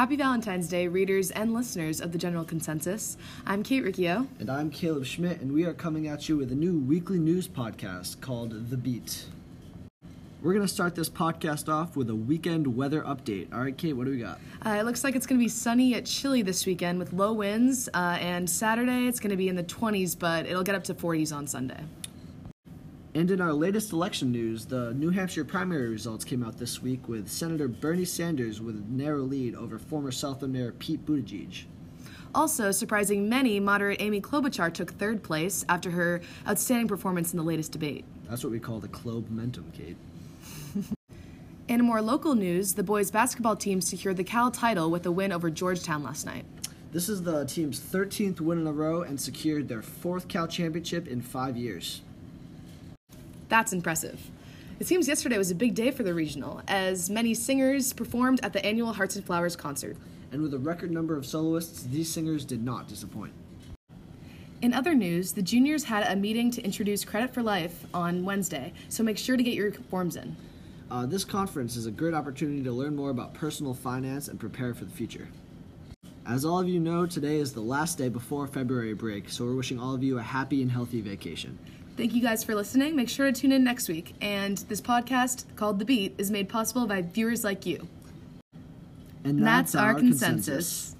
Happy Valentine's Day, readers and listeners of the General Consensus. I'm Kate Riccio. And I'm Caleb Schmidt, and we are coming at you with a new weekly news podcast called The Beat. We're going to start this podcast off with a weekend weather update. All right, Kate, what do we got? Uh, it looks like it's going to be sunny at chilly this weekend with low winds, uh, and Saturday it's going to be in the 20s, but it'll get up to 40s on Sunday. And in our latest election news, the New Hampshire primary results came out this week with Senator Bernie Sanders with a narrow lead over former South Bend Mayor Pete Buttigieg. Also, surprising many, moderate Amy Klobuchar took third place after her outstanding performance in the latest debate. That's what we call the Klob momentum, Kate. in more local news, the boys basketball team secured the Cal title with a win over Georgetown last night. This is the team's 13th win in a row and secured their fourth Cal championship in five years. That's impressive. It seems yesterday was a big day for the regional, as many singers performed at the annual Hearts and Flowers concert. And with a record number of soloists, these singers did not disappoint. In other news, the juniors had a meeting to introduce Credit for Life on Wednesday, so make sure to get your forms in. Uh, this conference is a great opportunity to learn more about personal finance and prepare for the future. As all of you know, today is the last day before February break, so we're wishing all of you a happy and healthy vacation. Thank you guys for listening. Make sure to tune in next week. And this podcast called The Beat is made possible by viewers like you. And that's, that's our, our consensus. consensus.